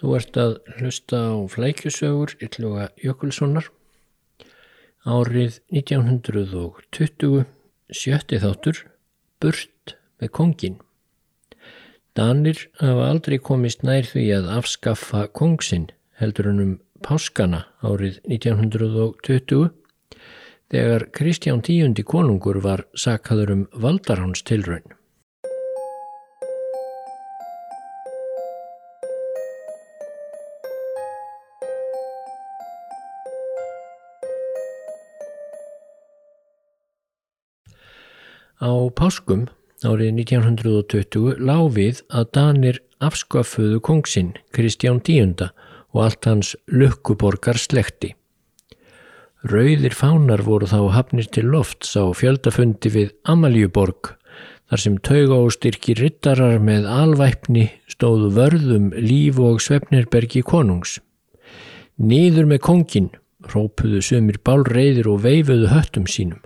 Þú ert að hlusta á flækjusögur Ylluga Jökulssonar árið 1920 sjötti þáttur Burt með kongin. Danir hafa aldrei komist nær því að afskaffa kongsinn heldur hann um páskana árið 1920 þegar Kristján tíundi konungur var sakhaður um valdarháns tilraun. Á páskum árið 1920 lág við að Danir afskafuðu kongsinn Kristján X og allt hans lukkuborgar slekti. Rauðir fánar voru þá hafnir til lofts á fjöldafundi við Amaljuborg þar sem tauga og styrki rittarar með alvæpni stóðu vörðum líf og svefnirbergi konungs. Nýður með kongin rópuðu sömur bálreiðir og veifuðu höttum sínum.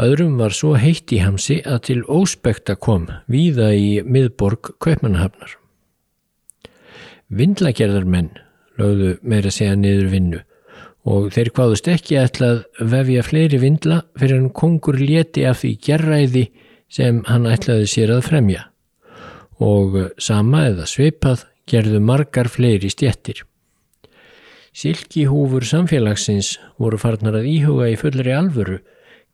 Öðrum var svo heitt í hamsi að til óspekta kom víða í miðborg Kaupmannahafnar. Vindlagerðar menn lögðu meira segja niður vinnu og þeir hvaðust ekki ætlað vefja fleiri vindla fyrir hann kongur léti af því gerræði sem hann ætlaði sér að fremja og sama eða sveipað gerðu margar fleiri stjettir. Silkihúfur samfélagsins voru farnar að íhuga í fullri alvöru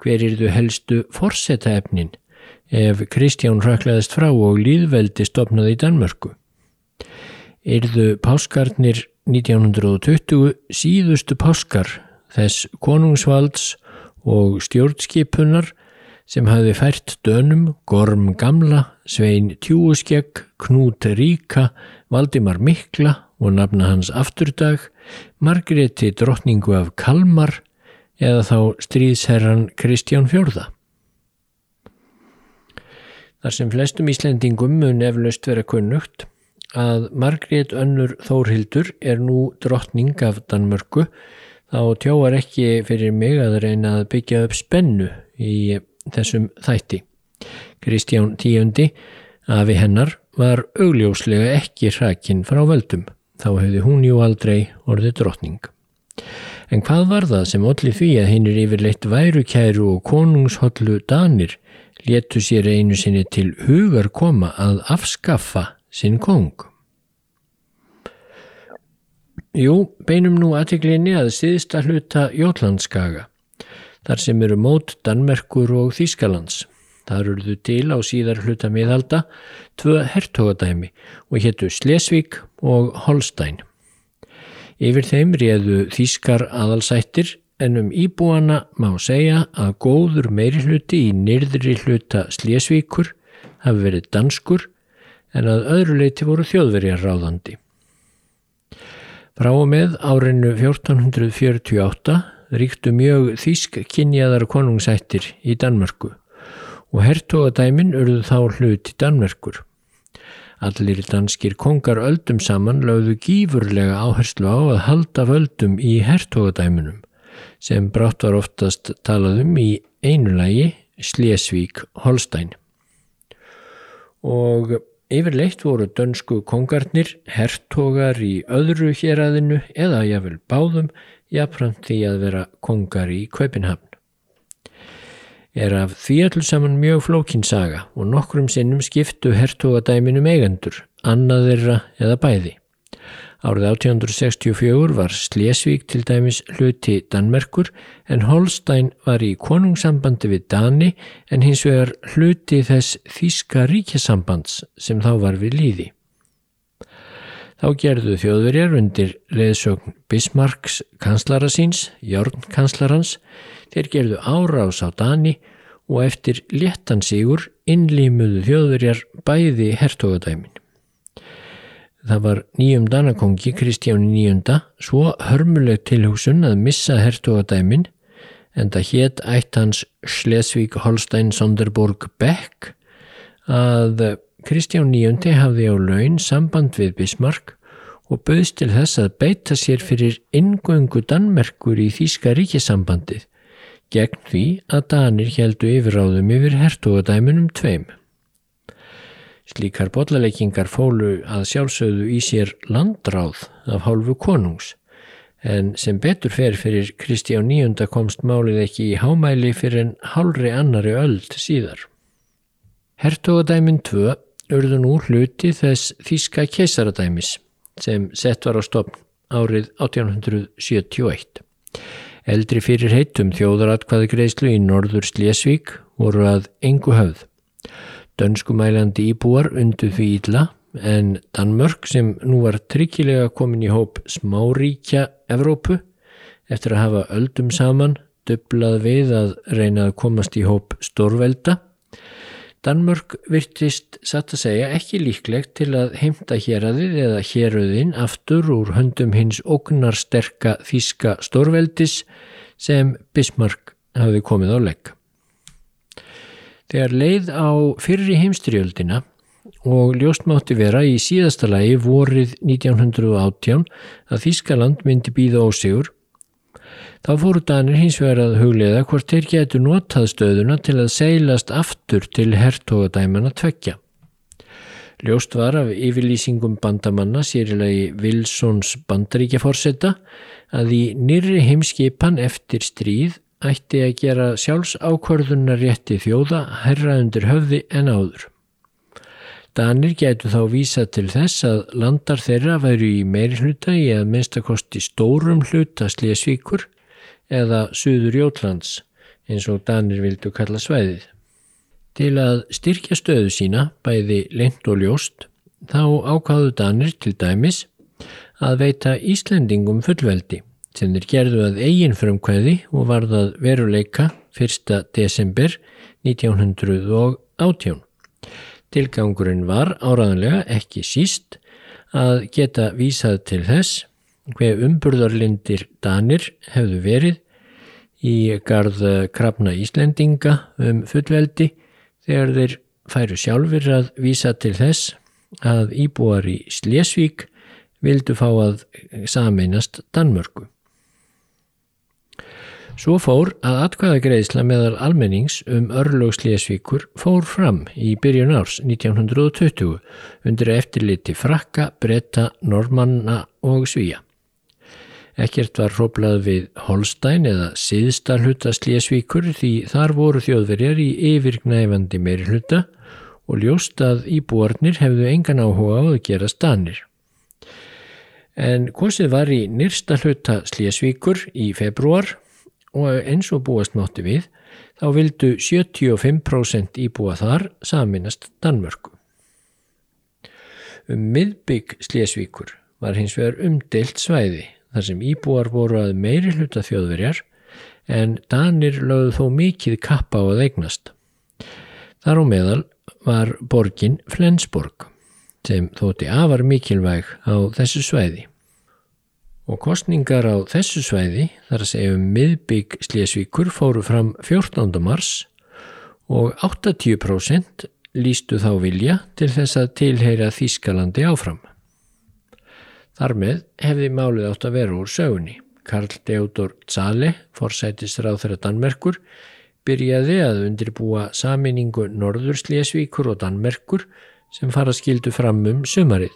hver er þau helstu forsetaefnin ef Kristján röklaðist frá og líðveldi stopnaði í Danmörku. Erðu páskarnir 1920 síðustu páskar þess konungsvalds og stjórnskipunar sem hafi fært dönum Gorm Gamla, Svein Tjúuskegg, Knút Ríka, Valdimar Mikla og nafna hans afturdag, Margreti drottningu af Kalmar, eða þá stríðsherran Kristján Fjörða. Þar sem flestum Íslendingum mun eflaust vera kunnugt að Margrét önnur Þórhildur er nú drottning af Danmörku þá tjóar ekki fyrir mig að reyna að byggja upp spennu í þessum þætti. Kristján tíundi afi hennar var augljóslega ekki hrakinn frá völdum þá hefði hún jú aldrei orðið drottning. En hvað var það sem allir því að hinn er yfirleitt værukæru og konungshollu danir léttu sér einu sinni til hugar koma að afskaffa sinn kong? Jú, beinum nú aðtiklinni að síðsta hluta Jótlandskaga, þar sem eru mót Danmerkur og Þýskalands. Það eruðu til á síðar hluta miðalda tvö hertogadæmi og héttu Slesvík og Holstein. Yfir þeim réðu þýskar aðalsættir en um íbúana má segja að góður meiri hluti í nyrðri hluta Slésvíkur hafi verið danskur en að öðru leiti voru þjóðverjar ráðandi. Frá og með árinu 1448 ríktu mjög þýsk kynjaðar konungsættir í Danmörku og hertogadæmin urðu þá hluti Danmörkur. Allir danskir kongar öldum saman lögðu gífurlega áherslu á að halda völdum í hertogadæmunum sem brátt var oftast talaðum í einu lagi Slesvík Holstein. Og yfirleitt voru dönsku kongarnir hertogar í öðru héræðinu eða jáfnvel báðum jafnframt því að vera kongar í Kaupinhamn er af því allir saman mjög flókinsaga og nokkrum sinnum skiptu hertogadæminum eigendur, annað þeirra eða bæði. Árið 1864 var Slesvík til dæmis hluti Danmerkur en Holstein var í konungssambandi við Dani en hins vegar hluti þess Þíska ríkjasambands sem þá var við líði. Þá gerðu þjóðverjar undir leðsögn Bismarcks kanslara síns, Jórn kanslarans, þeir gerðu árás á Dani og eftir léttan sigur innlýmuðu þjóðverjar bæði hertogadæmin. Það var nýjum Danakongi Kristjáni nýjunda svo hörmuleg tilhugsun að missa hertogadæmin en það hétt ætt hans Slesvík Holstein Sonderborg Beck að Kristján nýjundi hafði á laun samband við Bismarck og bauðst til þess að beita sér fyrir ingöngu Danmerkur í Þíska ríkisambandið gegn því að Danir heldu yfirráðum yfir hertogadæmunum tveim. Slíkar bollaleikingar fólu að sjálfsögðu í sér landráð af hálfu konungs en sem betur fer fyrir Kristján níunda komst málið ekki í hámæli fyrir en hálri annari öld síðar. Hertogadæmin 2 urðu nú hluti þess þíska keisaradæmis sem sett var á stopn árið 1871. Eldri fyrir heitum þjóðaratkvaði greiðslu í norður Slesvík voru að engu höfð. Dönskumælandi íbúar undu því ílla en Danmörk sem nú var tryggilega komin í hóp smáríkja Evrópu eftir að hafa öldum saman döblað við að reyna að komast í hóp stórvelda. Danmörk virtist satt að segja ekki líklegt til að heimta héradið eða héröðin aftur úr höndum hins ógnarsterka þíska stórveldis sem Bismarck hafði komið á legg. Þegar leið á fyrri heimstriöldina og ljóstmátti vera í síðasta lagi vorið 1918 að Þískaland myndi býða ósigur, þá fóru Danir hins vegar að huglega hvort þeir getur notað stöðuna til að seilast aftur til hertogadæmana tvekja. Ljóst var af yfirlýsingum bandamanna sérilegi Wilsons bandaríkjaforsetta að í nýri heimskipan eftir stríð ætti að gera sjálfs ákvörðunar rétti þjóða herra undir höfði en áður. Danir getur þá vísa til þess að landar þeirra væru í meiri hluta í að minnstakosti stórum hluta Slesvíkur eða Suður Jótlands eins og Danir vildu kalla svæðið. Til að styrkja stöðu sína, bæði lengt og ljóst, þá ákáðu Danir til dæmis að veita Íslendingum fullveldi sem þeir gerðu að eigin frumkvæði og varðað veruleika 1. desember 1918. Tilgangurinn var áraðanlega ekki síst að geta vísað til þess hver umburðarlindir Danir hefðu verið í garð krafna Íslendinga um fullveldi þegar þeir færu sjálfur að vísa til þess að íbúar í Slesvík vildu fá að sameinast Danmörku. Svo fór að atkvæðagreðsla meðal almennings um örlógslésvíkur fór fram í byrjun árs 1920 undir eftirliti frakka, bretta, normanna og svíja. Ekkert var hróplað við Holstein eða síðsta hluta slésvíkur því þar voru þjóðverjar í yfirgnæfandi meiri hluta og ljóst að íbúarnir hefðu engan áhuga á að gera stanir. En kosið var í nýrsta hluta slésvíkur í februar og eins og búast mátti við þá vildu 75% íbúa þar saminast Danmörku. Um miðbygg Slesvíkur var hins vegar umdelt svæði þar sem íbúar voru að meiri hluta þjóðverjar en Danir lögðu þó mikið kappa á að eignast. Þar á meðal var borgin Flensborg sem þótti afar mikilvæg á þessu svæði og kostningar á þessu svæði, þar að segja um miðbygg Slesvíkur, fóru fram 14. mars og 80% lístu þá vilja til þess að tilheyra Þískalandi áfram. Þar með hefði málið átt að vera úr sögunni. Karl Deodor Zale, forsætisráð þeirra Danmerkur, byrjaði að undirbúa saminningu Norður Slesvíkur og Danmerkur sem fara skildu fram um sumarið.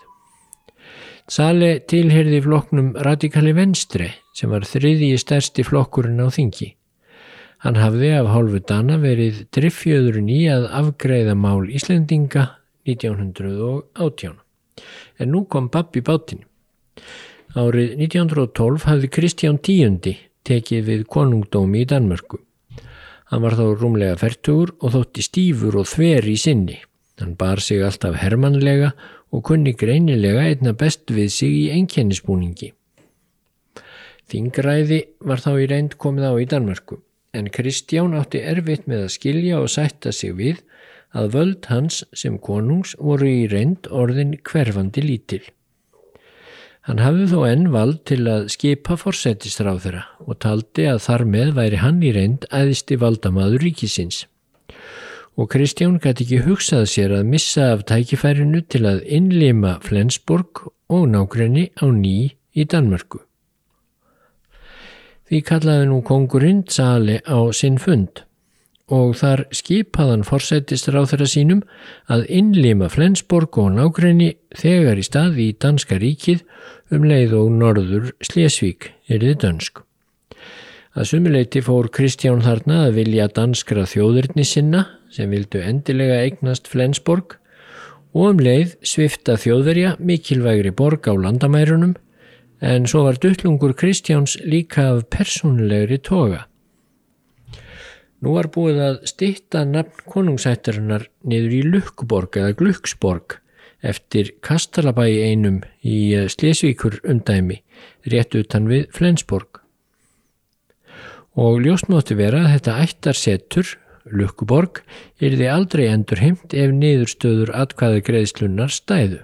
Sale tilherði flokknum radikali venstri sem var þriðji stærsti flokkurinn á þingi. Hann hafði af hálfu dana verið driffjöðurinn í að afgreiða mál Íslendinga 1918. En nú kom Babbi bátinn. Árið 1912 hafði Kristján X tekið við konungdómi í Danmörku. Hann var þá rúmlega færtugur og þótti stífur og þver í sinni. Hann bar sig alltaf hermanlega og kunni greinilega einna best við sig í enkennisbúningi. Þingræði var þá í reynd komið á í Danmarku en Kristján átti erfitt með að skilja og sætta sig við að völd hans sem konungs voru í reynd orðin hverfandi lítil. Hann hafði þó enn vald til að skipa forsættistráð þeirra og taldi að þar með væri hann í reynd æðisti valdamaður ríkisins og Kristján gæti ekki hugsað sér að missa af tækifærinu til að innlima Flensborg og nákrenni á ný í Danmörku. Því kallaði nú kongurinn Sali á sinn fund og þar skipaðan forsættistur á þeirra sínum að innlima Flensborg og nákrenni þegar í staði í Danska ríkið um leið og norður Slesvík er þið dönsk. Að sumuleiti fór Kristján þarna að vilja danskra þjóðurni sinna sem vildu endilega eignast Flensborg og um leið svifta þjóðverja mikilvægri borg á landamærunum en svo var duttlungur Kristjáns líka af personlegri toga. Nú var búið að stitta nafn konungsættarinnar niður í Lukkuborg eða Glukksborg eftir Kastalabæi einum í Slesvíkur umdæmi rétt utan við Flensborg og ljóst mótti vera að þetta ættarsettur, Lukkuborg, er því aldrei endur heimt ef niðurstöður atkvæði greiðslunar stæðu.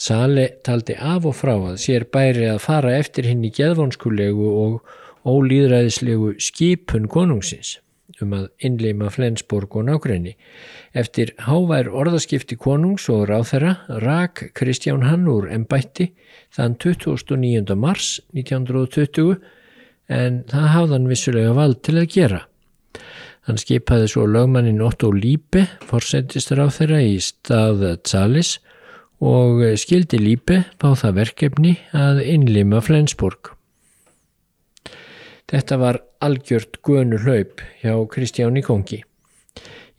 Sali taldi af og frá að sér bæri að fara eftir hinn í geðvonskulegu og ólýðræðislegu skipun konungsins um að innleima Flensborg og nákrenni. Eftir hávær orðaskipti konungs og ráþæra rak Kristján hann úr ennbætti þann 29. mars 1920 en það hafði hann vissulega vald til að gera. Hann skipaði svo lögmannin Otto Líbe, forsendistur á þeirra í stað Tsalis og skildi Líbe á það verkefni að innlima Flensborg. Þetta var algjört guðnu hlaup hjá Kristjáni Kongi.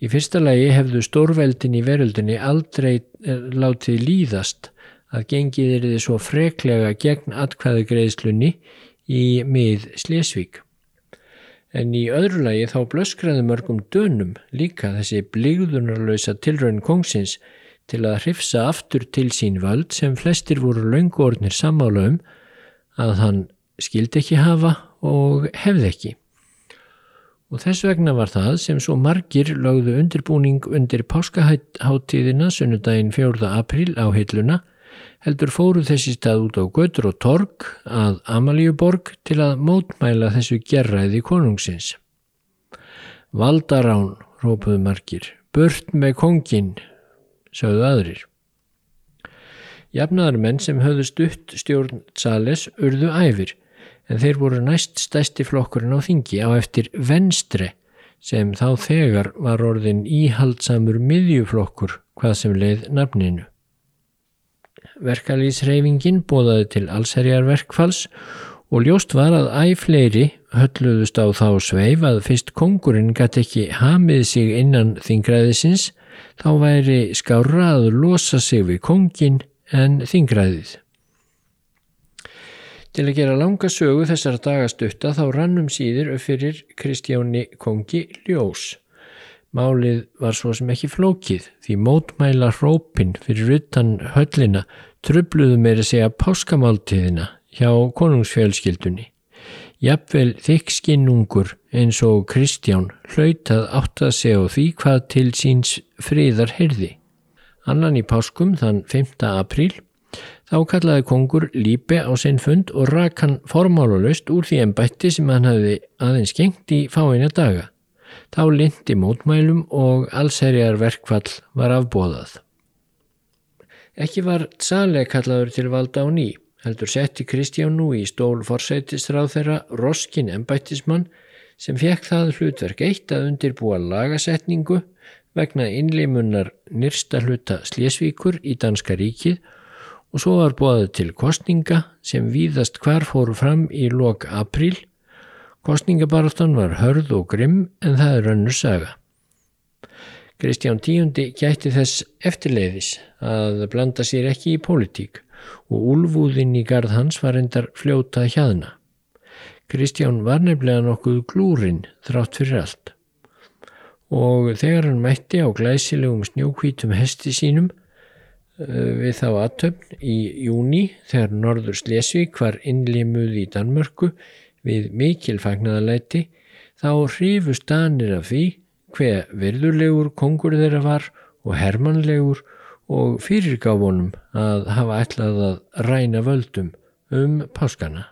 Í fyrsta lagi hefðu stórveldin í veröldinni aldrei eh, látið líðast að gengið er þið svo freklega gegn atkvæðu greiðslunni í mið Slesvík. En í öðru lagi þá blöskraði mörgum dönum líka þessi blíðunarlösa tilraun kongsins til að hrifsa aftur til sín völd sem flestir voru laungornir samála um að hann skildi ekki hafa og hefði ekki. Og þess vegna var það sem svo margir lögðu undirbúning undir páskaháttíðina sunnudaginn 4. april á heiluna heldur fóru þessi stað út á Götur og Torg að Amalíuborg til að mótmæla þessu gerræði konungsins. Valdarán, rópuðu margir, burt með kongin, sögðu aðrir. Jafnaðar menn sem höfðu stutt stjórn Sales urðu æfir en þeir voru næst stæsti flokkurinn á þingi á eftir venstre sem þá þegar var orðin íhaldsamur miðjuflokkur hvað sem leið nafninu. Verkalýsreifingin bóðaði til allserjarverkfalls og ljóst var að æg fleiri hölluðust á þá sveif að fyrst kongurinn gæti ekki hamið sig innan þingræðisins þá væri skára að losa sig við kongin en þingræðið. Til að gera langa sögu þessar dagastutta þá rannum síður fyrir Kristjáni kongi Ljós. Málið var svo sem ekki flókið því mótmæla hrópin fyrir utan höllina trubluðu meiri segja páskamáltíðina hjá konungsfjölskyldunni. Jafnvel þykskinnungur eins og Kristján hlautað átt að segja því hvað til síns friðar heyrði. Annan í páskum þann 5. apríl þá kallaði kongur Líbe á sinn fund og rak hann formálulegst úr því ennbætti sem hann hafi aðeins gengt í fáina daga. Þá lindi mótmælum og allserjar verkfall var afbóðað. Ekki var Tsale kallaður til valda á ný, heldur setti Kristján nú í stól forsætistráð þeirra Roskin embættismann sem fekk það hlutverk eitt að undirbúa lagasetningu vegna innleimunnar nyrsta hluta Slesvíkur í Danska ríkið og svo var bóðið til kostninga sem víðast hvar fóru fram í lok april. Kostningabaráttan var hörð og grimm en það er önnur saga. Kristján tíundi gætti þess eftirleiðis að blanda sér ekki í pólitík og úlfúðinn í gard hans var endar fljótað hjaðna. Kristján var nefnilega nokkuð glúrin þrátt fyrir allt og þegar hann mætti á glæsilegum snjókvítum hesti sínum eh, við þá aðtöfn í júni þegar Norður Slesvík var innlimuð í Danmörku við mikil fagnaðalæti þá hrifust danir af því hver virðulegur kongur þeirra var og hermanlegur og fyrirgáfunum að hafa ætlað að ræna völdum um páskana.